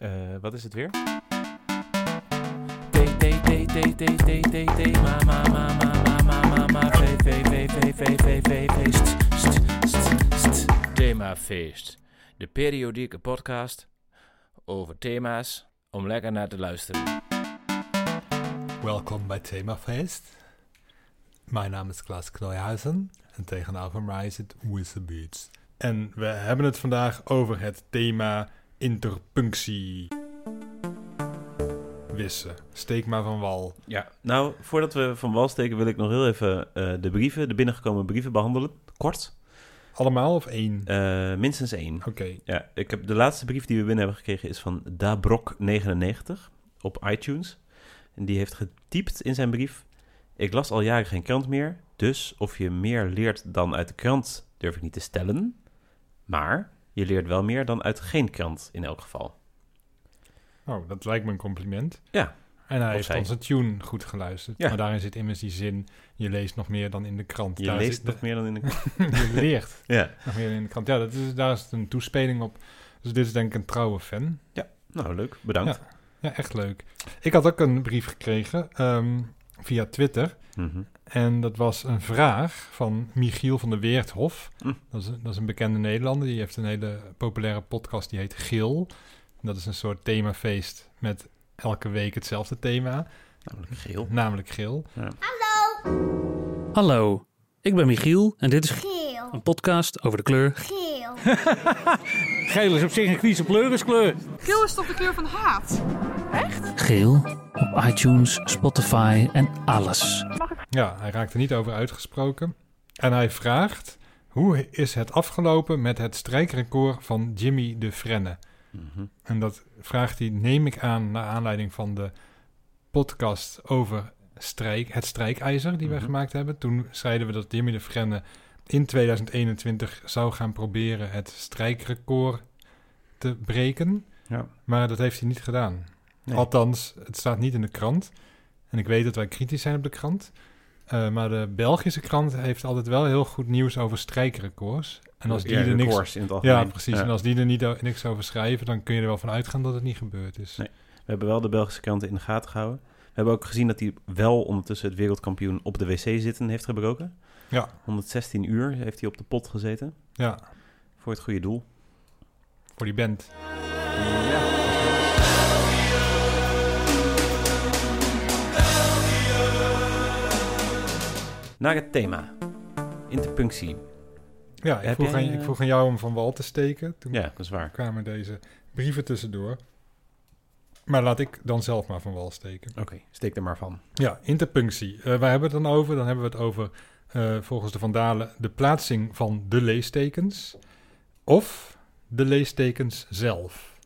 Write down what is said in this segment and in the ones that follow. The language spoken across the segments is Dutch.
Eh, wat is het weer? Themafeest. De periodieke podcast over thema's om lekker naar te luisteren. Welkom bij Themafeest. Mijn naam is Klaas Knooijhuizen en tegenover mij zit the Beats. En we hebben het vandaag over het thema interpunctie. Wisse, steek maar van wal. Ja, nou, voordat we van wal steken wil ik nog heel even eh, de brieven, de binnengekomen brieven behandelen. Kort. Allemaal of één? Eh, minstens één. Oké, Ja, ik heb de laatste brief die we binnen hebben gekregen is van Dabrok99 op iTunes. En die heeft getypt in zijn brief: Ik las al jaren geen krant meer, dus of je meer leert dan uit de krant durf ik niet te stellen. Maar je leert wel meer dan uit geen krant in elk geval. oh, dat lijkt me een compliment. Ja. En hij heeft zij. onze tune goed geluisterd. Ja. Maar daarin zit immers die zin, je leest nog meer dan in de krant. Je Daar leest nog meer dan in de krant. je leert Ja, nog meer in de krant. Ja, dat is, daar is het een toespeling op. Dus dit is denk ik een trouwe fan. nou leuk, bedankt. Ja, echt leuk. Ik had ook een brief gekregen ehm, via Twitter. Mhm. En dat was een vraag van Michiel van der Weerthof. Hm. Dat, is, een- dat is een bekende Nederlander. Die heeft een hele populaire podcast die heet Gil. En dat is een soort themafeest met elke week hetzelfde thema. Namelijk geel. Namelijk Gil. Hallo, ik ben Michiel en dit is Geel. een podcast over de kleur. Geel. Geel is op zich een kwieze kleurenkleur. Geel is toch de kleur van haat? Geel op iTunes, Spotify en alles. Ja, hij raakt er niet over uitgesproken. En hij vraagt... Hoe is het afgelopen met het strijkrecord van Jimmy de Frenne? Mhm. En dat vraagt hij, neem ik aan, naar aanleiding van de podcast over strijk, het strijkijzer die wij Mhm. gemaakt hebben. Toen zeiden we dat Jimmy de Frenne in 2021 zou gaan proberen het strijkrecord te breken. Ja. Maar dat heeft hij niet gedaan. Nee. Althans, het staat niet in de krant. En ik weet dat wij kritisch zijn op de krant. Eh, maar de Belgische krant heeft altijd wel heel goed nieuws over strijkrecords. En als die Ja, er niks in het algemeen. ja, precies. Ja. En als die er niet niks over schrijven, dan kun je er wel van uitgaan dat het niet gebeurd is. Nee. We hebben wel de Belgische kranten in de gaten gehouden. We hebben ook gezien dat hij wel ondertussen het wereldkampioen op de wc zitten heeft gebroken. Ja. 116 uur heeft hij op de pot gezeten. Ja, Voor het goede doel. voor die band. Naar het thema. Interpunctie. Ja, ik Heb vroeg, jij, aan, ik eh, vroeg aan jou om van wal te steken. Toen Ja, dat is waar. kwamen deze brieven tussendoor. Maar laat ik dan zelf maar van wal steken. Oké, steek er maar van. Ja, interpunctie. Eh waar hebben we het dan over? Dan hebben we het over, eh, volgens de Vandalen, de plaatsing van de leestekens. Of de leestekens zelf.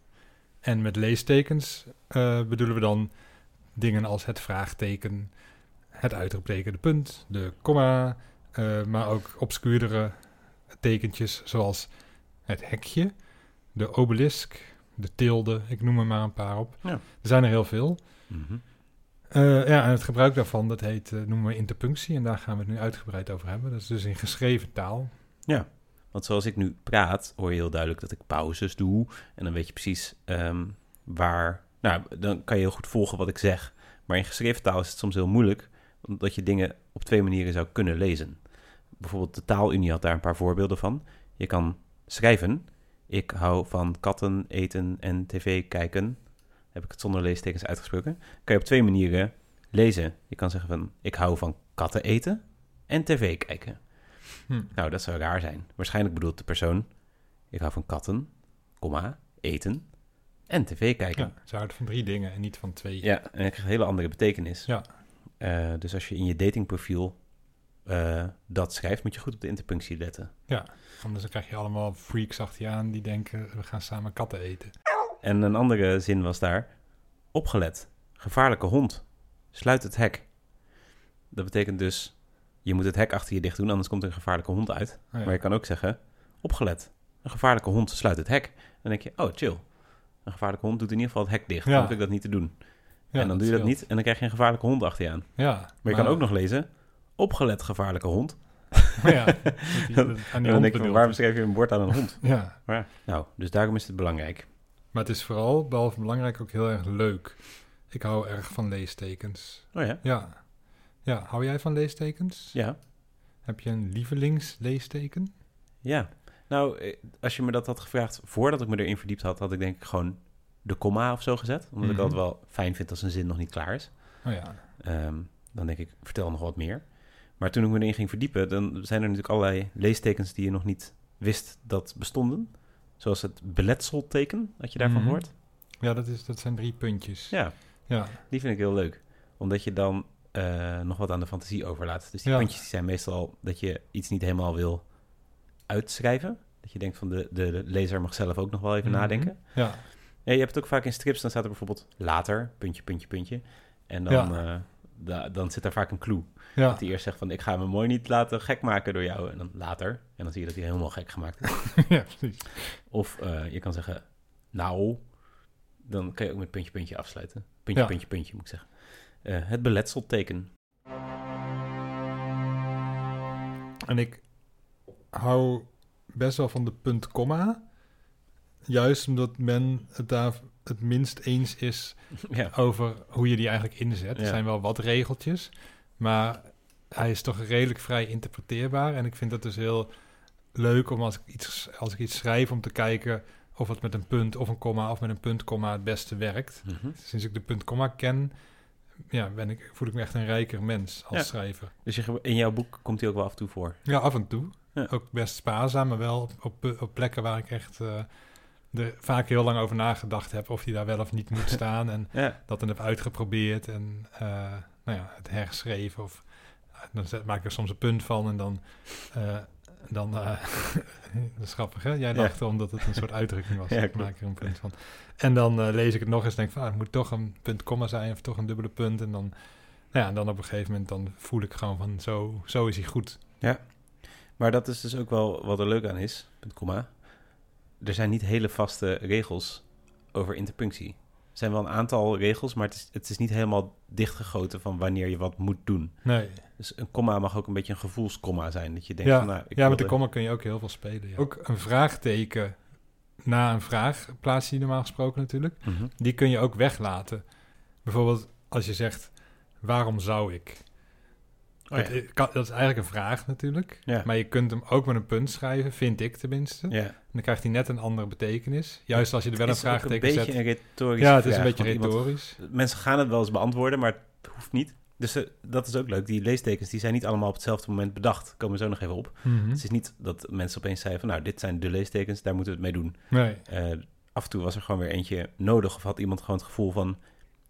En met leestekens eh, bedoelen we dan dingen als het vraagteken, het uitroepteken, de punt, de komma, eh, maar ook obscuurdere tekentjes zoals het hekje, de obelisk, de tilde, ik noem er maar een paar op. Ja. Er zijn er heel veel. Mhm. Eh, ja, en het gebruik daarvan, dat heet, eh, noemen we interpunctie. En daar gaan we het nu uitgebreid over hebben. Dat is dus in geschreven taal. Ja, want zoals ik nu praat, hoor je heel duidelijk dat ik pauzes doe. En dan weet je precies ehm, waar... Nou, dan kan je heel goed volgen wat ik zeg. Maar in geschreven taal is het soms heel moeilijk... omdat je dingen op twee manieren zou kunnen lezen. Bijvoorbeeld de Taalunie had daar een paar voorbeelden van. Je kan schrijven... Ik hou van katten, eten en tv kijken. Heb ik het zonder leestekens uitgesproken. Kan je op twee manieren lezen. Je kan zeggen van... Ik hou van katten eten en tv kijken. Hm. Nou, dat zou raar zijn. Waarschijnlijk bedoelt de persoon... ik hou van katten, komma, eten en tv kijken. Ja, ze houdt van drie dingen en niet van twee. Ja, en het krijgt een hele andere betekenis. Ja. Eh, dus als je in je datingprofiel eh, dat schrijft... moet je goed op de interpunctie letten. Anders dan krijg je allemaal freaks achter je aan die denken, we gaan samen katten eten. En een andere zin was daar... opgelet, gevaarlijke hond, sluit het hek. Dat betekent dus... je moet het hek achter je dicht doen... anders komt er een gevaarlijke hond uit. Oh ja. Maar je kan ook zeggen, opgelet. Een gevaarlijke hond sluit het hek. Dan denk je, oh chill. Een gevaarlijke hond doet in ieder geval het hek dicht. Ja. Dan hoef ik dat niet te doen. Ja, en dan doe je dat scheelt. niet en dan krijg je een gevaarlijke hond achter je aan. Ja. Maar je kan ook nog lezen, opgelet gevaarlijke hond. ja, die- aan die dan denk ik, waarom schrijf je een bord aan een hond? Ja, Maar, nou, dus daarom is het belangrijk. Maar het is vooral, behalve belangrijk, ook heel erg leuk. Ik hou erg van leestekens. Oh ja? Ja. Ja, hou jij van leestekens? Ja. Heb je een lievelingsleesteken? Ja. Nou, eh, als je me dat had gevraagd voordat ik me erin verdiept had, had ik denk ik gewoon de komma of zo gezet. Omdat ik Mhm. altijd wel fijn vind als een zin nog niet klaar is. Oh ja. Ehm, dan denk ik, vertel nog wat meer. Maar toen ik me erin ging verdiepen, dan zijn er natuurlijk allerlei leestekens die je nog niet wist dat bestonden. Zoals het beletselteken, had je daarvan Mhm. gehoord? Ja, dat, is, dat zijn drie puntjes. Ja, Ja. die vind ik heel leuk. Omdat je dan eh, nog wat aan de fantasie overlaat. Dus die Ja. puntjes die zijn meestal dat je iets niet helemaal wil uitschrijven. Dat je denkt van de, de, de lezer mag zelf ook nog wel even Mhm. nadenken. Ja. Ja, je hebt het ook vaak in strips, dan staat er bijvoorbeeld later, puntje, puntje, puntje. En dan, eh, da- dan zit daar vaak een clue. Ja. Dat hij eerst zegt van, ik ga me mooi niet laten gek maken door jou. En dan later, en dan zie je dat hij helemaal gek gemaakt is. ja, precies. Of eh, je kan zeggen, nou, dan kan je ook met puntje, puntje afsluiten. Puntje, Ja. puntje, puntje, moet ik zeggen. Eh, het beletselteken. En ik hou best wel van de punt komma. Juist omdat men het daar het minst eens is ja. over hoe je die eigenlijk inzet. Er zijn wel wat regeltjes, maar hij is toch redelijk vrij interpreteerbaar. En ik vind het dus heel leuk om als ik iets, als ik iets schrijf om te kijken of het met een punt of een komma of met een punt komma het beste werkt. Mhm. Sinds ik de punt komma ken, ja, ben ik, voel ik me echt een rijker mens als Ja. schrijver. Dus je, in jouw boek komt hij ook wel af en toe voor. Ja, af en toe. Ja. Ook best spaarzaam, maar wel op, op, op plekken waar ik echt eh, er vaak heel lang over nagedacht heb of die daar wel of niet moet staan. En Ja, dat dan heb uitgeprobeerd en eh, nou ja, het herschreven. Of eh, dan zet, maak ik er soms een punt van en dan. eh, dan dat is grappig, hè? Jij Ja. dacht omdat het een soort uitdrukking was. Ja, ik maak er een punt van. En dan lees ik het nog eens en denk van, ah, het moet toch een punt komma zijn of toch een dubbele punt. En dan, nou ja, en dan op een gegeven moment dan voel ik gewoon van, zo, zo is hij goed. maar dat is dus ook wel wat er leuk aan is, punt komma. Er zijn niet hele vaste regels over interpunctie. Er zijn wel een aantal regels, maar het is, het is niet helemaal dichtgegoten van wanneer je wat moet doen. Nee. Dus een komma mag ook een beetje een gevoelskomma zijn. Dat je denkt Ja, van, nou, ik ja met de komma kun je ook heel veel spelen. ja. Ook een vraagteken na een vraag plaats je normaal gesproken natuurlijk. Mhm. Die kun je ook weglaten. Bijvoorbeeld als je zegt, waarom zou ik? Oh, ja. dat, i- kan- dat is eigenlijk een vraag natuurlijk. Ja. Maar je kunt hem ook met een punt schrijven, vind ik tenminste. Ja. En dan krijgt hij net een andere betekenis. Juist als je er wel een Het is ook vraagteken een beetje zet. een retorische Ja, het is een beetje iemand- retorisch. Mensen gaan het wel eens beantwoorden, maar het hoeft niet. Dus eh, dat is ook leuk. Die leestekens die zijn niet allemaal op hetzelfde moment bedacht. Komen we zo nog even op. Mhm. Het is niet dat mensen opeens zeiden van... nou, dit zijn de leestekens, daar moeten we het mee doen. Nee. Eh, af en toe was er gewoon weer eentje nodig... of had iemand gewoon het gevoel van...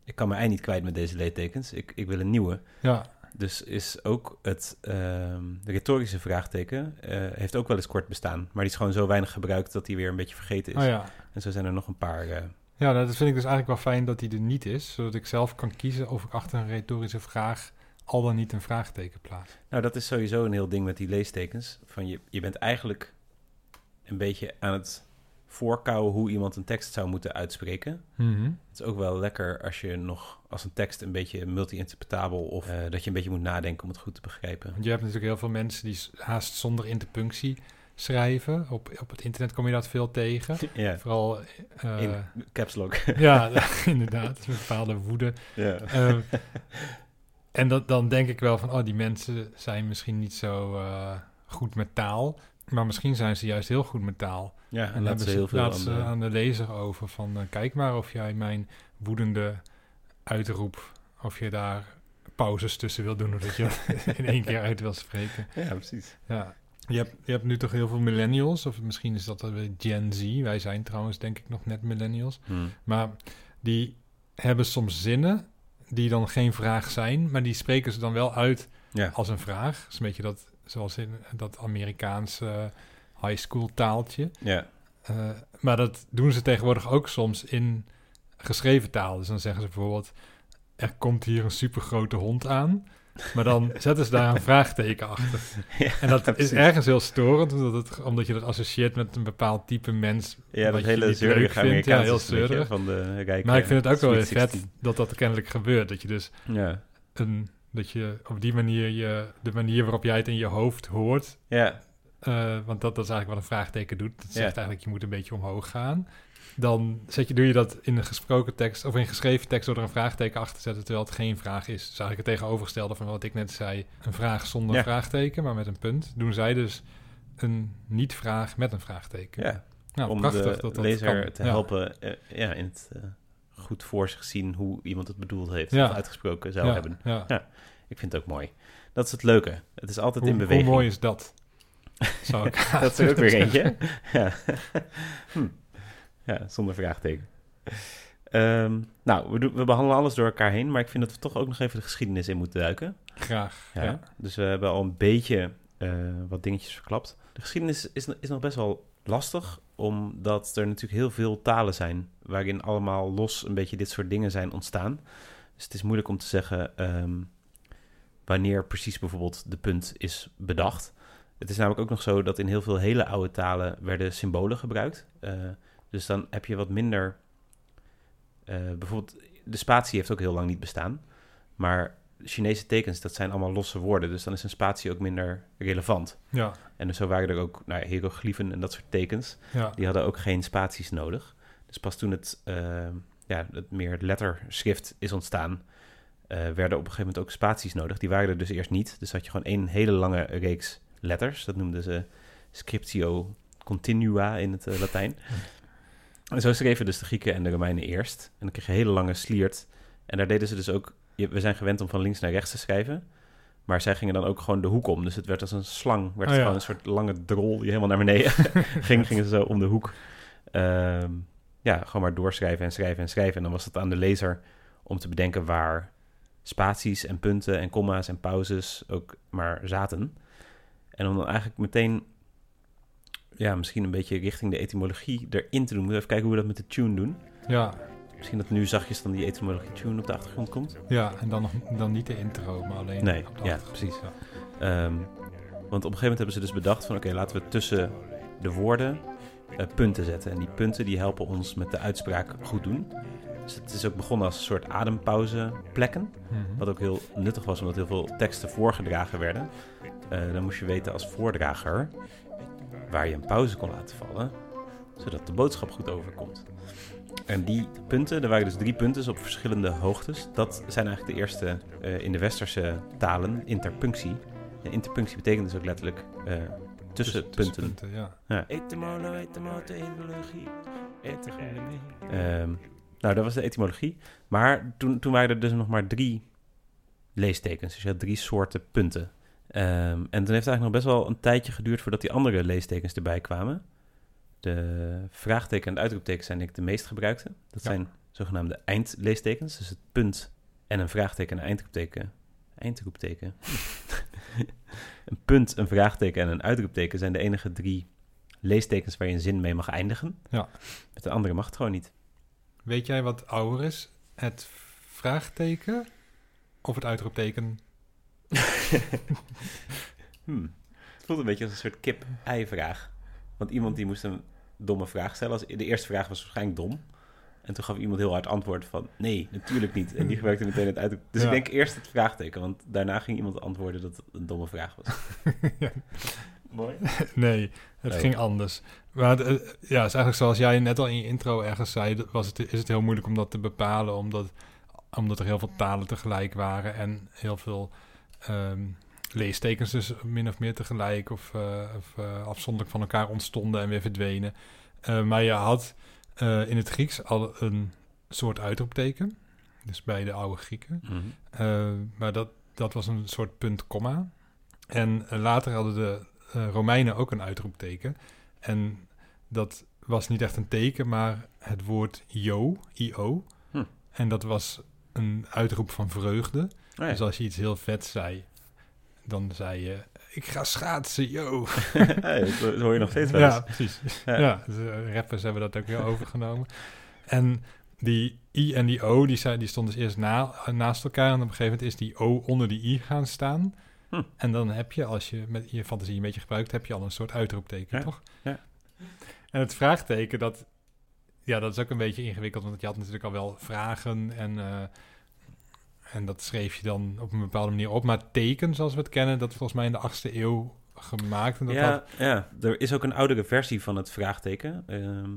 ik kan mijn ei niet kwijt met deze leestekens. Ik, ik wil een nieuwe. Ja, Dus is ook het ehm, retorische vraagteken... eh, heeft ook wel eens kort bestaan. Maar die is gewoon zo weinig gebruikt... dat die weer een beetje vergeten is. oh ja. En zo zijn er nog een paar... eh, Ja, nou, dat vind ik dus eigenlijk wel fijn dat hij er niet is. Zodat ik zelf kan kiezen of ik achter een retorische vraag al dan niet een vraagteken plaats. Nou, dat is sowieso een heel ding met die leestekens. Van je, je bent eigenlijk een beetje aan het voorkouwen hoe iemand een tekst zou moeten uitspreken. Mhm. Het is ook wel lekker als je nog als een tekst een beetje multi-interpretabel of dat je een beetje moet nadenken om het goed te begrijpen. Want je hebt natuurlijk heel veel mensen die haast zonder interpunctie schrijven. Op, op het internet kom je dat veel tegen. Ja, Vooral, eh, in caps lock. ja, inderdaad, met bepaalde woede. ja. Ehm, en dat, dan denk ik wel van, oh, die mensen zijn misschien niet zo eh, goed met taal. Maar misschien zijn ze juist heel goed met taal. ja, En en laten ze heel veel laten aan ze de- aan de lezer over van, eh, kijk maar of jij mijn woedende uitroep, of je daar pauzes tussen wil doen, of dat je in één keer uit wil spreken. Ja, precies. Ja. Je hebt, je hebt nu toch heel veel millennials, of misschien is dat weer Gen Z. Wij zijn trouwens denk ik nog net millennials. Hm. Maar die hebben soms zinnen die dan geen vraag zijn, maar die spreken ze dan wel uit Ja, als een vraag. Dat is een beetje dat, zoals in dat Amerikaanse high school taaltje. ja. Eh, maar dat doen ze tegenwoordig ook soms in geschreven taal. Dus dan zeggen ze bijvoorbeeld, er komt hier een supergrote hond aan. Maar dan zetten ze daar een vraagteken achter. ja En dat is ergens heel storend, omdat, het, omdat je dat associeert met een bepaald type mens. Ja, dat hele zeurige vindt. Ja, heel zeurig. van de rijke Maar ik vind het ook wel weer Sweet vet 16. dat dat kennelijk gebeurt. Dat je dus Ja, een, dat je op die manier je, de manier waarop jij het in je hoofd hoort. ja, eh, want dat, dat is eigenlijk wat een vraagteken doet. Dat zegt Ja. eigenlijk, je moet een beetje omhoog gaan. dan zet je, doe je dat in een gesproken tekst of in geschreven tekst door er een vraagteken achter te zetten, terwijl het geen vraag is. Dus eigenlijk het tegenovergestelde van wat ik net zei. Een vraag zonder Ja. vraagteken, maar met een punt. Doen zij dus een niet-vraag met een vraagteken. Ja, nou, om prachtig de dat dat lezer kan. te Ja. helpen eh, ja, in het eh, goed voor zich zien hoe iemand het bedoeld heeft Ja. of uitgesproken zou ja, hebben. Ja. Ik vind het ook mooi. Dat is het leuke. Het is altijd Hoe, in hoe beweging. mooi is dat? Zou ik dat is ook weer eentje. ja. Hm. ja, zonder vraagteken. Ehm, nou, we, doen- we behandelen alles door elkaar heen, maar ik vind dat we toch ook nog even de geschiedenis in moeten duiken. Graag. Ja. Ja. Dus we hebben al een beetje eh, wat dingetjes verklapt. De geschiedenis is, is nog best wel lastig, omdat er natuurlijk heel veel talen zijn waarin allemaal los een beetje dit soort dingen zijn ontstaan. Dus het is moeilijk om te zeggen ehm, wanneer precies bijvoorbeeld de punt is bedacht. Het is namelijk ook nog zo dat in heel veel hele oude talen werden symbolen gebruikt. Eh, dus dan heb je wat minder. eh, bijvoorbeeld, de spatie heeft ook heel lang niet bestaan. Maar Chinese tekens, dat zijn allemaal losse woorden. Dus dan is een spatie ook minder relevant. Ja. En dus zo waren er ook nou, hieroglyphen en dat soort tekens. Ja. Die hadden ook geen spaties nodig. Dus pas toen het, eh, ja, het meer letterschrift is ontstaan, eh, werden op een gegeven moment ook spaties nodig. Die waren er dus eerst niet. Dus had je gewoon één hele lange reeks letters. Dat noemden ze scriptio continua in het eh, Latijn. En zo schreven dus de Grieken en de Romeinen eerst. En dan kreeg je een hele lange sliert. En daar deden ze dus ook... je- We zijn gewend om van links naar rechts te schrijven. Maar zij gingen dan ook gewoon de hoek om. Dus het werd als een slang. Werd Oh ja. gewoon een soort lange drol die helemaal naar beneden ging. Gingen ze zo om de hoek. Ehm, ja, gewoon maar doorschrijven en schrijven en schrijven. En dan was het aan de lezer om te bedenken waar spaties en punten en komma's en pauzes ook maar zaten. En om dan eigenlijk meteen, ja, misschien een beetje richting de etymologie erin te doen. Even kijken hoe we dat met de tune doen. Ja. Misschien dat nu zachtjes dan die etymologie tune op de achtergrond komt. ja, en dan, nog, dan niet de intro, maar alleen Nee, op de ja, precies. Ja. Ehm, want op een gegeven moment hebben ze dus bedacht van... oké, laten we tussen de woorden eh, punten zetten. En die punten die helpen ons met de uitspraak goed doen. Dus het is ook begonnen als een soort adempauzeplekken. Mhm. Wat ook heel nuttig was, omdat heel veel teksten voorgedragen werden. Eh, dan moest je weten als voordrager waar je een pauze kon laten vallen, zodat de boodschap goed overkomt. En die punten, er waren dus drie punten op verschillende hoogtes. Dat zijn eigenlijk de eerste eh, in de westerse talen, interpunctie. En interpunctie betekent dus ook letterlijk eh, tussen, punten. ja. Ehm, nou, dat was de etymologie. Maar toen, toen waren er dus nog maar drie leestekens. Dus je had drie soorten punten. Ehm, en toen heeft het eigenlijk nog best wel een tijdje geduurd voordat die andere leestekens erbij kwamen. De vraagteken en de uitroepteken zijn denk ik de meest gebruikte. Dat Ja. zijn zogenaamde eindleestekens. Dus het punt en een vraagteken en een eindroepteken. Eindroepteken. een punt, een vraagteken en een uitroepteken zijn de enige drie leestekens waar je een zin mee mag eindigen. Ja. Met de andere mag het gewoon niet. Weet jij wat ouder is? Het vraagteken of het uitroepteken? Hmm. Het voelt een beetje als een soort kip-ei-vraag. Want iemand die moest een domme vraag stellen. Als, de eerste vraag was waarschijnlijk dom. En toen gaf iemand heel hard antwoord van... nee, natuurlijk niet. En die gebruikte meteen het uit. Dus Ja. ik denk eerst het vraagteken. Want daarna ging iemand antwoorden dat het een domme vraag was. Mooi. Nee, het ging anders. Maar het, eh, ja, het is eigenlijk zoals jij net al in je intro ergens zei, was het, is het heel moeilijk om dat te bepalen, omdat, omdat er heel veel talen tegelijk waren en heel veel ehm, leestekens dus min of meer tegelijk of, eh, of eh, afzonderlijk van elkaar ontstonden en weer verdwenen. Eh, maar je had in het Grieks al een soort uitroepteken, dus bij de oude Grieken. Mhm. Maar dat, dat was een soort punt, komma. En later hadden de Romeinen ook een uitroepteken. En dat was niet echt een teken, maar het woord io, io. Hm. En dat was een uitroep van vreugde. Oh ja. Dus als je iets heel vet zei, dan zei je... Ik ga schaatsen, yo. Hey, dat, hoor je nog steeds wel eens. Ja, precies. Ja. Ja, dus, eh, rappers hebben dat ook weer overgenomen. En die I en die O, die, zei, die stonden dus eerst na, naast elkaar. En op een gegeven moment is die O onder die I gaan staan. Hm. En dan heb je, als je met je fantasie een beetje gebruikt, heb je al een soort uitroepteken, Ja, toch? ja. En het vraagteken, dat, ja, dat is ook een beetje ingewikkeld. Want je had natuurlijk al wel vragen en... eh, en dat schreef je dan op een bepaalde manier op. Maar teken, zoals we het kennen, dat is volgens mij in de 8e eeuw gemaakt. En dat ja, had, ja, er is ook een oudere versie van het vraagteken. Ehm,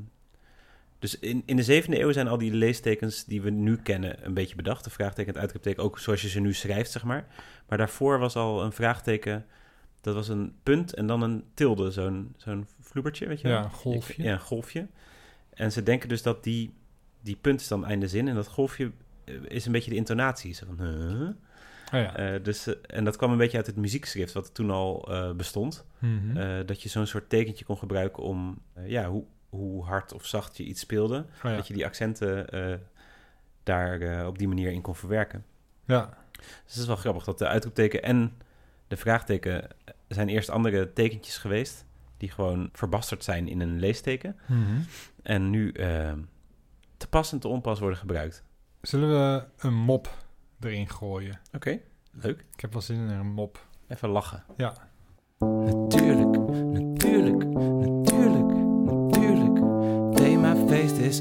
Dus in, in de zevende eeuw zijn al die leestekens die we nu kennen een beetje bedacht. De vraagteken, het uitroepteken, ook zoals je ze nu schrijft, zeg maar. Maar daarvoor was al een vraagteken, dat was een punt en dan een tilde, zo'n zo'n vloebertje, weet je wel? Ja, een golfje. Ja, een golfje. En ze denken dus dat die, die punt is dan einde zin en dat golfje is een beetje de intonatie. Zo van, huh? Oh ja. Eh, dus, eh, en dat kwam een beetje uit het muziekschrift, wat toen al eh, bestond. Mhm. Dat je zo'n soort tekentje kon gebruiken om, ja, hoe, hoe hard of zacht je iets speelde. Oh ja. Dat je die accenten daar op die manier in kon verwerken. ja. Dus het is wel grappig dat de uitroepteken en de vraagteken zijn eerst andere tekentjes geweest. Die gewoon verbasterd zijn in een leesteken. Mhm. En nu te pas en te onpas worden gebruikt. Zullen we een mop erin gooien? Oké, leuk. Ik heb wel zin in een mop. Even lachen. Ja. Natuurlijk, natuurlijk, natuurlijk, natuurlijk. Themafeest is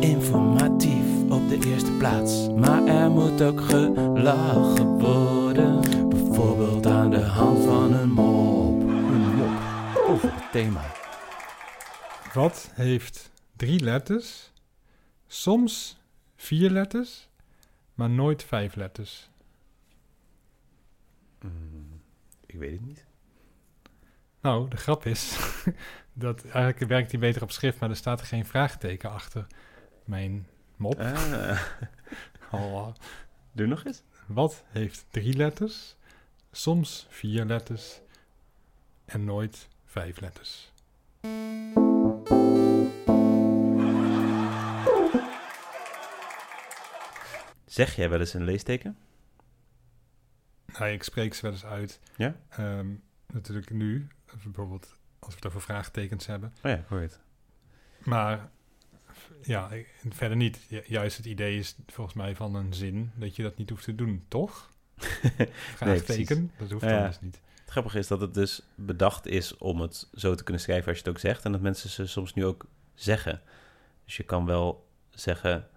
informatief op de eerste plaats. Maar er moet ook gelachen worden. Bijvoorbeeld aan de hand van een mop. Een mop over het thema. Wat heeft drie letters, soms vier letters, maar nooit vijf letters? Mm, ik weet het niet. Nou, de grap is dat eigenlijk werkt die beter op schrift, maar er staat geen vraagteken achter mijn mop. Ah, Oh, doe nog eens. Wat heeft drie letters, soms vier letters en nooit vijf letters? Zeg jij wel eens een leesteken? Nou, ik spreek ze wel eens uit. Ja? Ehm, natuurlijk nu, bijvoorbeeld als we het over vraagtekens hebben. Oh ja, hoor het. Maar ja, verder niet. Ju- Juist het idee is volgens mij van een zin dat je dat niet hoeft te doen, toch? Vraagteken, dat hoeft Ja, dus niet. Het grappige is dat het dus bedacht is om het zo te kunnen schrijven als je het ook zegt. En dat mensen ze soms nu ook zeggen. Dus je kan wel zeggen,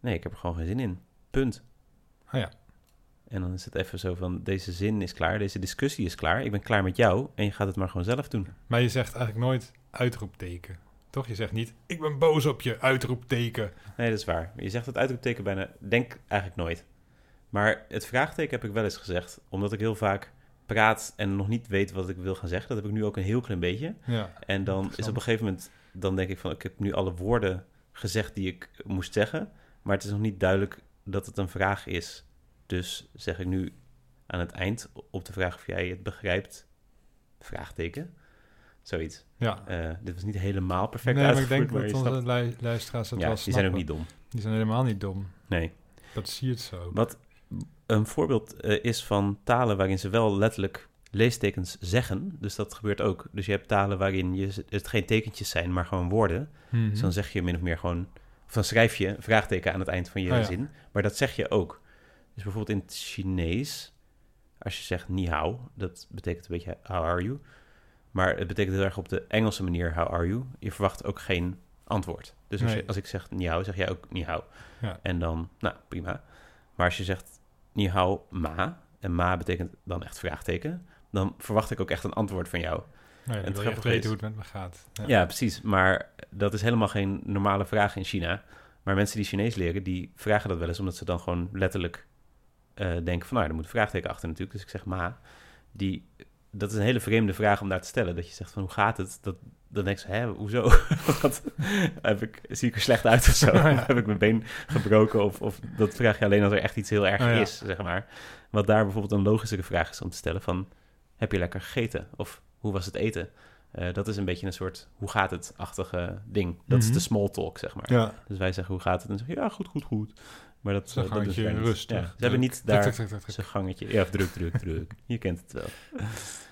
nee, ik heb er gewoon geen zin in. Punt. Ah ja. En dan is het even zo van, deze zin is klaar, deze discussie is klaar. Ik ben klaar met jou en je gaat het maar gewoon zelf doen. Maar je zegt eigenlijk nooit uitroepteken. Toch? Je zegt niet, ik ben boos op je, uitroepteken. Nee, dat is waar. Je zegt het uitroepteken bijna, denk eigenlijk nooit. Maar het vraagteken heb ik wel eens gezegd, omdat ik heel vaak praat en nog niet weet wat ik wil gaan zeggen. Dat heb ik nu ook een heel klein beetje. Ja. En dan is op een gegeven moment, dan denk ik van, ik heb nu alle woorden gezegd die ik moest zeggen, maar het is nog niet duidelijk dat het een vraag is. Dus zeg ik nu aan het eind op de vraag of jij het begrijpt, vraagteken, zoiets. Ja. Eh, dit was niet helemaal perfect nee, maar ik denk maar dat onze snapt- luisteraars het ja, wel die zijn ook snappen. niet dom. Die zijn helemaal niet dom. Nee. Dat zie je het zo. Wat een voorbeeld eh, is van talen waarin ze wel letterlijk leestekens zeggen. Dus dat gebeurt ook. Dus je hebt talen waarin je, het geen tekentjes zijn, maar gewoon woorden. Mhm. Dus dan zeg je min of meer gewoon... Of dan schrijf je een vraagteken aan het eind van je Oh ja. zin. Maar dat zeg je ook. Dus bijvoorbeeld in het Chinees... Als je zegt ni hao, dat betekent een beetje how are you. Maar het betekent heel erg op de Engelse manier how are you. Je verwacht ook geen antwoord. Dus als, Nee. je, als ik zeg ni hao, zeg jij ook ni hao. Ja. En dan, nou, prima. Maar als je zegt ni hao ma... En ma betekent dan echt vraagteken... Dan verwacht ik ook echt een antwoord van jou. Ja, het wil je weten is- hoe het met me gaat. Ja. Ja, precies. Maar dat is helemaal geen normale vraag in China. Maar mensen die Chinees leren, die vragen dat wel eens... omdat ze dan gewoon letterlijk eh, denken van... nou, er moet een vraagteken achter natuurlijk. Dus ik zeg ma. Die, dat is een hele vreemde vraag om daar te stellen. Dat je zegt van, hoe gaat het? Dat, dan denk ze, hè, hoezo? Wat, heb ik, zie ik er slecht uit of zo? Ja. Heb ik mijn been gebroken? Of, of dat vraag je alleen als er echt iets heel erg Oh ja. is, zeg maar. Wat daar bijvoorbeeld een logischere vraag is om te stellen van... heb je lekker gegeten? Of hoe was het eten? Eh, dat is een beetje een soort hoe gaat het-achtige ding. Dat is Mhm. de small talk, zeg maar. Ja. Dus wij zeggen hoe gaat het? En zeggen ja, goed, goed, goed. Maar dat, eh, dat niet. rustig. Ja, ze hebben niet daar zijn gangetje. Ja, druk, druk, druk. Je kent het wel.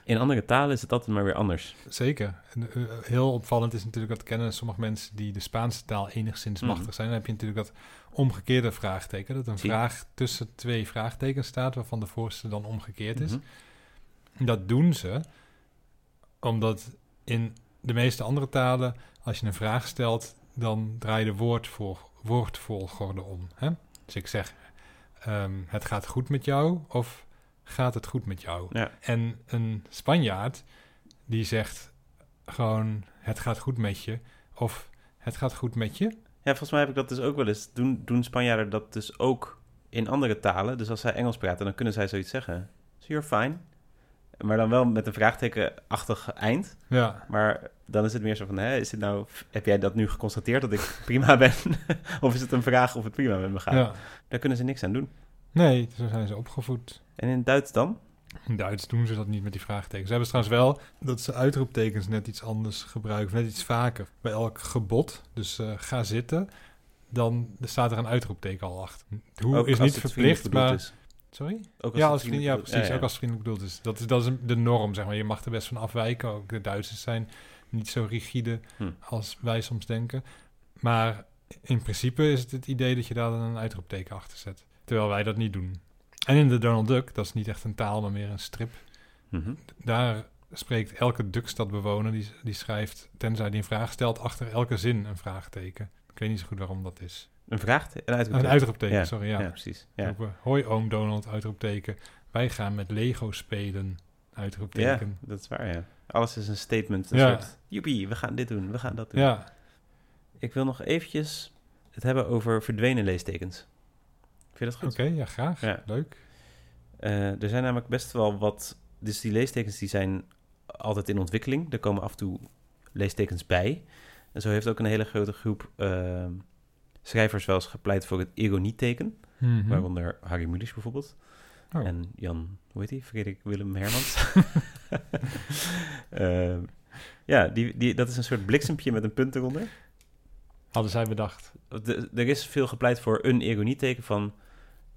In andere talen is het altijd maar weer anders. Zeker. En, eh, heel opvallend is natuurlijk dat kennen sommige mensen die de Spaanse taal enigszins Mhm. machtig zijn. Dan heb je natuurlijk dat omgekeerde vraagteken. Dat een Zie. vraag tussen twee vraagtekens staat, waarvan de voorste dan omgekeerd is. Mhm. Dat doen ze omdat in de meeste andere talen, als je een vraag stelt, dan draai je de woordvol, woordvolgorde om. Hè? Dus ik zeg, ehm, het gaat goed met jou of gaat het goed met jou? Ja. En een Spanjaard die zegt gewoon, het gaat goed met je of Het gaat goed met je. Ja, volgens mij heb ik dat dus ook wel eens. Doen, doen Spanjaarden dat dus ook in andere talen? Dus als zij Engels praten, dan kunnen zij zoiets zeggen. So you're fine. Maar dan wel met een vraagtekenachtig eind. Ja, Maar dan is het meer zo van, hè, is dit nou, heb jij dat nu geconstateerd dat ik prima ben? of is het een vraag of het prima met me gaat? ja. Daar kunnen ze niks aan doen. Nee, zo zijn ze opgevoed. En in Duits dan? In Duits doen ze dat niet met die vraagtekens. Ze hebben trouwens wel dat ze uitroeptekens net iets anders gebruiken, net iets vaker. Bij elk gebod, dus eh, ga zitten, dan staat er een uitroepteken al achter. Hoe Ook is niet verplicht, maar... is. Sorry? Ook ja, als ja, precies. ja, Ook als vriendelijk bedoeld is. Dat is, dat is de norm, zeg maar. Je mag er best van afwijken. Ook de Duitsers zijn niet zo rigide Hm. als wij soms denken. Maar in principe is het het idee dat je daar dan een uitroepteken achter zet. Terwijl wij dat niet doen. En in de Donald Duck, dat is niet echt een taal, maar meer een strip. Mhm. Daar spreekt elke Duckstadbewoner, die, die schrijft, tenzij die een vraag stelt, achter elke zin een vraagteken. Ik weet niet zo goed waarom dat is. Een vraag, een Een uitroepteken. Ja, sorry, ja. Ja, precies. Ja. Roepen, Hoi oom Donald, uitroepteken. Wij gaan met Lego spelen, ja, uitroepteken. dat is waar, ja. Alles is een statement, een Ja. soort, joepie, we gaan dit doen, we gaan dat doen. Ja, Ik wil nog eventjes het hebben over verdwenen leestekens. Vind je dat oké, goed? ja, graag. Leuk. Eh, er zijn namelijk best wel wat... Dus die leestekens die zijn altijd in ontwikkeling. Er komen af en toe leestekens bij. En zo heeft ook een hele grote groep eh, schrijvers wel eens gepleit voor het ironieteken. Mhm. Waaronder Harry Mulisch bijvoorbeeld. Oh. En Jan, hoe heet die? Frederik Willem Hermans. Eh, ja, die, die, dat is een soort bliksempje met een punt eronder. Hadden zij bedacht. De- er is veel gepleit voor een ironieteken van...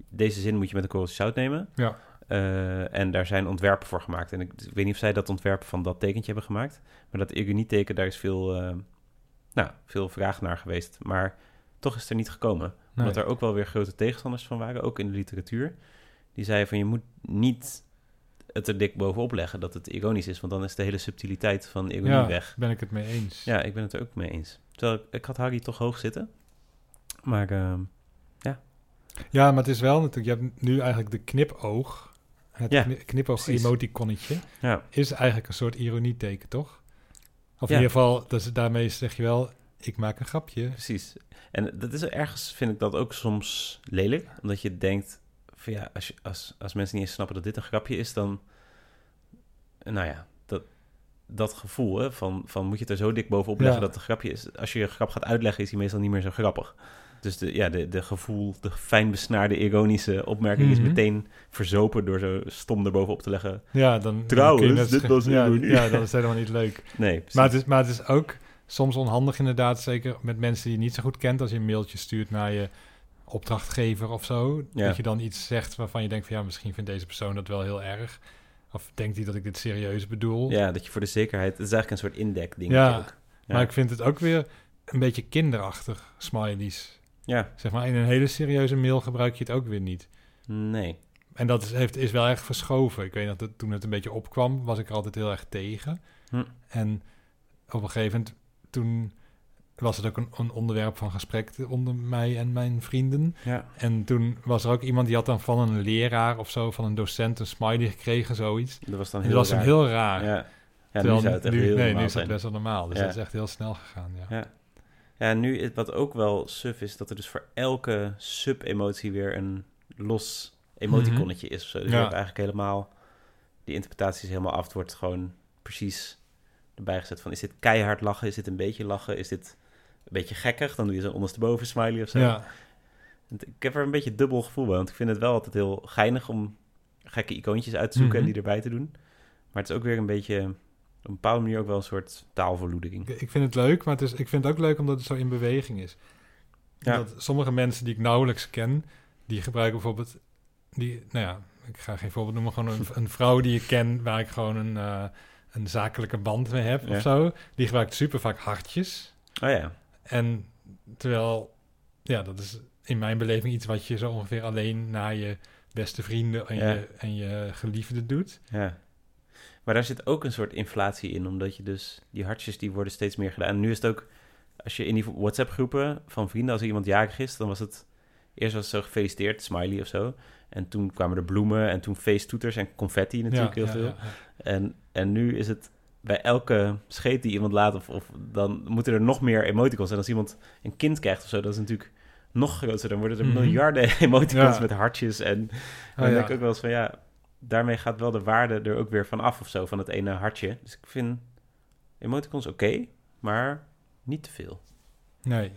deze zin moet je met een korreltje zout nemen. Ja. Eh, en daar zijn ontwerpen voor gemaakt. En ik, ik weet niet of zij dat ontwerp van dat tekentje hebben gemaakt. Maar dat ironieteken, daar is veel, eh, nou, veel vraag naar geweest. Maar toch is het er niet gekomen. Nee. Omdat er ook wel weer grote tegenstanders van waren, ook in de literatuur. Die zeiden van je moet niet het er dik bovenop leggen dat het ironisch is. Want dan is de hele subtiliteit van ironie ja, weg. ben ik het mee eens. Ja, ik ben het er ook mee eens. Terwijl ik, ik had Harry toch hoog zitten. Maar ehm, Ja, maar het is wel natuurlijk, je hebt nu eigenlijk de knipoog. Het Ja, kni- knipoog precies. emoticonnetje ja, is eigenlijk een soort ironieteken, toch? Of Ja. in ieder geval, dus daarmee zeg je wel, ik maak een grapje. precies. En dat is ergens, vind ik dat ook soms lelijk. Omdat je denkt, van ja, als, je, als, als mensen niet eens snappen dat dit een grapje is, dan... Nou ja, dat, dat gevoel hè, van, van moet je het er zo dik bovenop leggen Ja. dat het een grapje is. Als je je grap gaat uitleggen, is die meestal niet meer zo grappig. Dus de, ja, de, de gevoel, de fijn besnaarde, ironische opmerking is Mhm. meteen verzopen door zo stom erbovenop te leggen. Ja, dan... Trouwens, dit was ja, ja, dat is helemaal niet leuk. Nee, precies. Maar het, is, maar het is ook soms onhandig inderdaad, zeker met mensen die je niet zo goed kent, als je een mailtje stuurt naar je opdrachtgever of zo, Ja. dat je dan iets zegt waarvan je denkt van ja, misschien vindt deze persoon dat wel heel erg. Of denkt hij dat ik dit serieus bedoel? Ja, dat je voor de zekerheid... Het is eigenlijk een soort indek-ding. Ja. ook. Maar ik vind het ook weer een beetje kinderachtig, smileys. Ja, Zeg maar, in een hele serieuze mail gebruik je het ook weer niet. nee. En dat is, heeft, is wel erg verschoven. Ik weet dat het, toen het een beetje opkwam, was ik er altijd heel erg tegen. Hm. En op een gegeven moment, toen was het ook een, een onderwerp van gesprek onder mij en mijn vrienden. Ja. En toen was er ook iemand die had dan van een leraar of zo, van een docent, een smiley gekregen, zoiets. Dat was dan heel dat was raar. heel raar. Ja, ja nu zou het echt nu- heel Nee, nu is dat zijn. best wel normaal. Dus Ja. dat is echt heel snel gegaan, ja. Ja. Ja, nu, het- wat ook wel suf is, dat er dus voor elke sub-emotie weer een los emoticonnetje is. Of zo. Dus Ja. je hebt eigenlijk helemaal, die interpretatie is helemaal af. Het wordt gewoon precies erbij gezet van, is dit keihard lachen? Is dit een beetje lachen? Is dit een beetje gekkig? Dan doe je zo'n ondersteboven smiley of zo. Ja, Ik heb er een beetje dubbel gevoel bij, want ik vind het wel altijd heel geinig om gekke icoontjes uit te zoeken Mhm. en die erbij te doen. Maar het is ook weer een beetje, op een bepaalde manier ook wel een soort taalverloedering. ik, ik vind het leuk, maar het is, ik vind het ook leuk omdat het zo in beweging is. Ja. Dat sommige mensen die ik nauwelijks ken, die gebruiken bijvoorbeeld, die, nou ja, ik ga geen voorbeeld noemen, gewoon een, een vrouw die ik ken, waar ik gewoon een, eh, een zakelijke band mee heb Ja. of zo, die gebruikt super vaak hartjes. Oh ja, En terwijl, ja, dat is in mijn beleving iets wat je zo ongeveer alleen naar je beste vrienden en, Ja. je, en je geliefde doet. ja. Maar daar zit ook een soort inflatie in, omdat je dus, die hartjes die worden steeds meer gedaan. En nu is het ook, als je in die WhatsApp-groepen van vrienden, als er iemand jarig is, dan was het, eerst was het zo gefeliciteerd, smiley of zo. En toen kwamen er bloemen en toen feesttoeters en confetti natuurlijk Ja, heel ja, veel. En, en nu is het bij elke scheet die iemand laat, of, of dan moeten er nog meer emoticons. En als iemand een kind krijgt of zo, dat is natuurlijk nog groter. Dan worden er Mhm. miljarden emoticons Ja. met hartjes. En Oh, dan ja. denk ik ook wel eens van ja, daarmee gaat wel de waarde er ook weer van af of zo, van het ene hartje. Dus ik vind emoticons oké, maar niet te veel. Nee.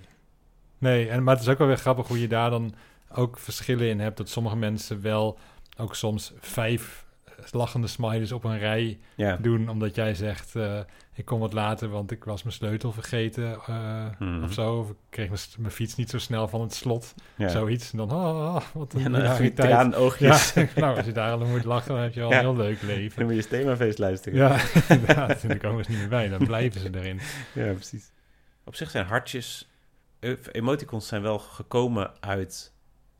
Nee, en, maar het is ook wel weer grappig hoe je daar dan ook verschillen in hebt. Dat sommige mensen wel ook soms vijf lachende smileys op een rij Ja, doen. Omdat jij zegt, eh, ik kom wat later, want ik was mijn sleutel vergeten eh, Mhm. of zo. Of ik kreeg mijn, fiets niet zo snel van het slot. ja. Zoiets. En dan, ah, wat een Ja, dan die hilariteit. traanoogjes. Ja, nou, als je daar al moet lachen, dan heb je al Ja. een heel leuk Dan leven. moet je themafeest luisteren. Ja, inderdaad. Ik ook eens niet meer bij. Dan blijven ze erin. Ja, precies. Op zich zijn hartjes... eh, Emoticons zijn wel gekomen uit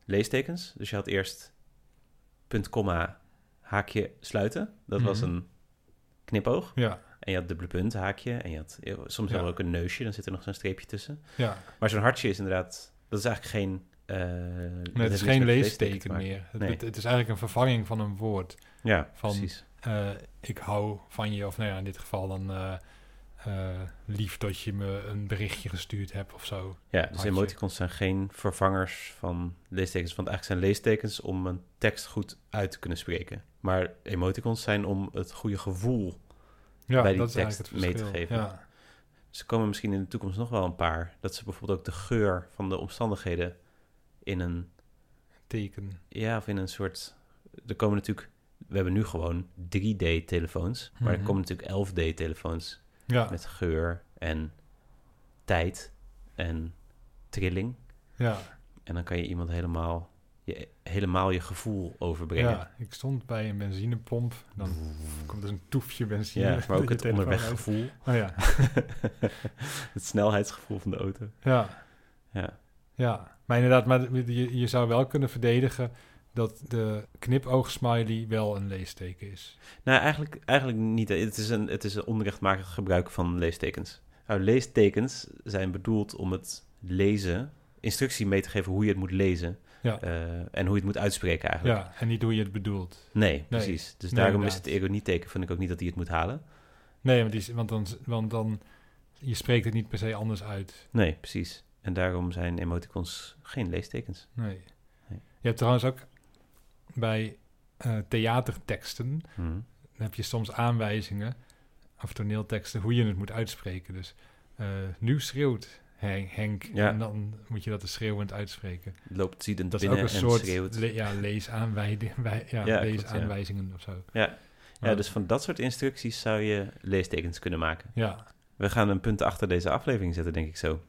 leestekens. Dus je had eerst punt, komma, haakje, sluiten. Dat was Mhm. een knipoog. Ja, En je had dubbele punt, haakje. En je had soms wel Ja. ook een neusje. Dan zit er nog zo'n streepje tussen. ja. Maar zo'n hartje is inderdaad... Dat is eigenlijk geen... Nee, het is geen leesteken meer. Het, Nee. het, het is eigenlijk een vervanging van een woord. Ja, Van- precies. Eh, ik hou van je, of nou ja, in dit geval dan eh, lief dat je me een berichtje gestuurd hebt of zo. Ja, dus emoticons zijn geen vervangers van leestekens. Want eigenlijk zijn leestekens om een tekst goed uit te kunnen spreken. Maar emoticons zijn om het goede gevoel. Ja, Bij die tekst mee te geven. Ja, Ze komen misschien in de toekomst nog wel een paar. Dat ze bijvoorbeeld ook de geur van de omstandigheden in een... teken. Ja, of in een soort... Er komen natuurlijk... We hebben nu gewoon 3D-telefoons. Maar er Mhm. komen natuurlijk 11D-telefoons Ja, met geur en tijd en trilling. ja, En dan kan je iemand helemaal je, helemaal je gevoel overbrengen. ja, ik stond bij een benzinepomp. Dan komt er een toefje benzine. Ja, maar ook het onderweggevoel. Oh ja, het snelheidsgevoel van de auto. ja, Ja, ja. Maar inderdaad, maar je, je zou wel kunnen verdedigen dat de knipoogsmiley wel een leesteken is. nou eigenlijk, eigenlijk niet. Het is, een, het is een onrechtmatig gebruik van leestekens. Nou, leestekens zijn bedoeld om het lezen, instructie mee te geven hoe je het moet lezen. Ja. eh, en hoe je het moet uitspreken eigenlijk. Ja, en niet hoe je het bedoelt. Nee, precies. Dus Nee, daarom is het ironieteken, vind ik ook niet dat hij het moet halen. Nee, want, die, is- want, dan, want dan... Je spreekt het niet per se anders uit. Nee, precies. En daarom zijn emoticons geen leestekens. Nee. Nee. Je hebt trouwens ook bij eh, theaterteksten... Hm. dan heb je soms aanwijzingen... of toneelteksten, hoe je het moet uitspreken. Dus eh, nu schreeuwt Henk, Ja. en dan moet je dat dus schreeuwend uitspreken. Loopt ziedend Dat is ook binnen een en soort schreeuwt. le- ja, leesaanwijzing, wij, ja, Ja, klopt, leesaanwijzingen of zo. Ja. Ja, dus van dat soort instructies zou je leestekens kunnen maken. Ja, We gaan een punt achter deze aflevering zetten, denk ik zo.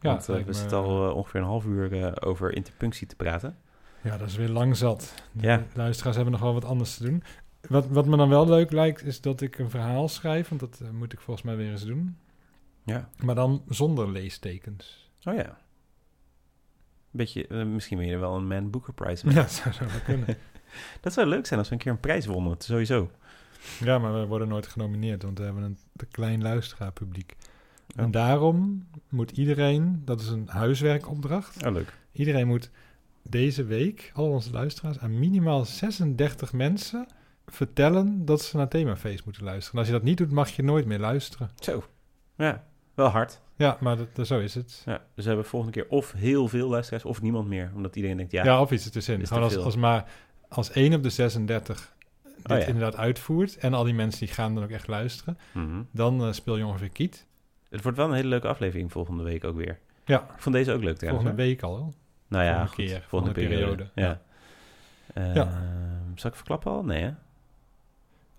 ja, Want eh, we zitten al ongeveer een half uur over interpunctie te praten. Ja, dat is weer lang zat. De Ja. luisteraars hebben nog wel wat anders te doen. Wat, wat me dan wel leuk lijkt, is dat ik een verhaal schrijf. Want dat eh, moet ik volgens mij weer eens doen. Ja. Maar dan zonder leestekens. Oh ja. Beetje, eh, misschien wil je er wel een Man Booker Prize mee. Ja, dat zou zo wel kunnen. Dat zou leuk zijn als we een keer een prijs wonnen, sowieso. ja, maar we worden nooit genomineerd, want we hebben een te klein luisteraarpubliek. Oh. En daarom moet iedereen, dat is een huiswerkopdracht, Oh, leuk. iedereen moet deze week, al onze luisteraars, aan minimaal 36 mensen vertellen dat ze naar Themafeest moeten luisteren. En als je dat niet doet, mag je nooit meer luisteren. Zo. Ja, wel hard. Ja, maar dat, zo is het. Ja, dus we hebben volgende keer of heel veel luisteraars of niemand meer. Omdat iedereen denkt, ja, Ja, of iets ertussenin. is Gewoon als, maar als één op de 36 dit Oh ja. inderdaad uitvoert en al die mensen die gaan dan ook echt luisteren, mhm. dan eh, speel je ongeveer kiet. het wordt wel een hele leuke aflevering volgende week ook weer. Ja, Ik vond deze ook leuk trouwens. volgende week al. Nou ja, volgende goed, keer, volgende, volgende periode. periode. Ja. Ja. Ehm, Zal ik verklappen al? Nee, hè?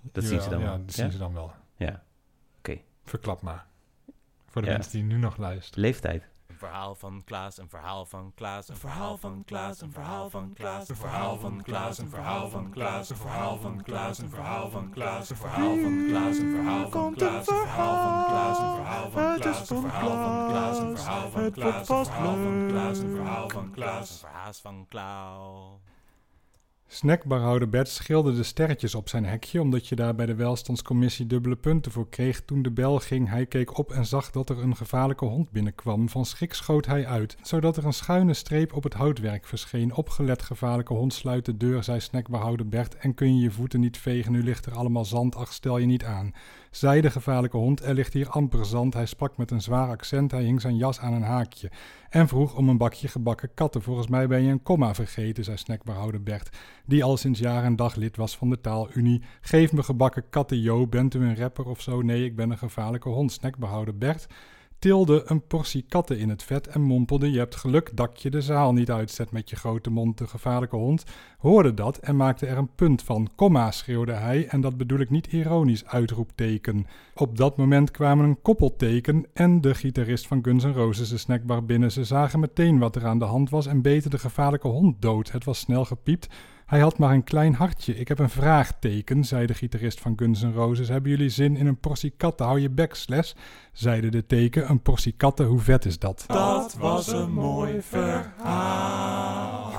Dat zien ze dan ja, wel. dat zien ze dan wel. Ja. Verklap maar. Voor de mensen die nu nog luisteren. Leeftijd. Een verhaal van Klaas, een verhaal van Klaas, een verhaal van Klaas, een verhaal van Klaas, een verhaal van Klaas, een verhaal van Klaas, een verhaal van Klaas, een verhaal van Klaas, een verhaal van Klaas, een verhaal van Klaas, een verhaal van Klaas, een verhaal van Klaas, een verhaal van Klaas, een verhaal van Klaas, een verhaal van Klaas, een verhaal van Klaas, een verhaal van Klaas. Snackbarhouder Bert schilderde sterretjes op zijn hekje, omdat je daar bij de welstandscommissie dubbele punten voor kreeg. Toen de bel ging, hij keek op en zag dat er een gevaarlijke hond binnenkwam. Van schrik schoot hij uit, zodat er een schuine streep op het houtwerk verscheen. Opgelet gevaarlijke hond, sluit de deur, zei Snackbarhouder Bert, en kun je je voeten niet vegen, nu ligt er allemaal zand, ach stel je niet aan. Zei de gevaarlijke hond, er ligt hier amper zand. Hij sprak met een zwaar accent, hij hing zijn jas aan een haakje. En vroeg om een bakje gebakken katten. Volgens mij ben je een komma vergeten, zei snackbarhouder Bert, die al sinds jaar en dag lid was van de taalunie. Geef me gebakken katten, Jo. Bent u een rapper of zo? Nee, ik ben een gevaarlijke hond, snackbarhouder Bert tilde een portie katten in het vet en mompelde: Je hebt geluk dat je de zaal niet uitzet met je grote mond. De gevaarlijke hond hoorde dat en maakte er een punt van. Komma, schreeuwde hij, en dat bedoel ik niet ironisch, uitroepteken. Op dat moment kwamen een koppelteken en de gitarist van Guns N' Roses de snackbar binnen. Ze zagen meteen wat er aan de hand was en beten de gevaarlijke hond dood. Het was snel gepiept. Hij had maar een klein hartje. Ik heb een vraagteken, zei de gitarist van Guns N' Roses. Hebben jullie zin in een portie katten? Hou je bek, Sles, zeide de teken. Een portie katten, hoe vet is dat? Dat was een mooi verhaal.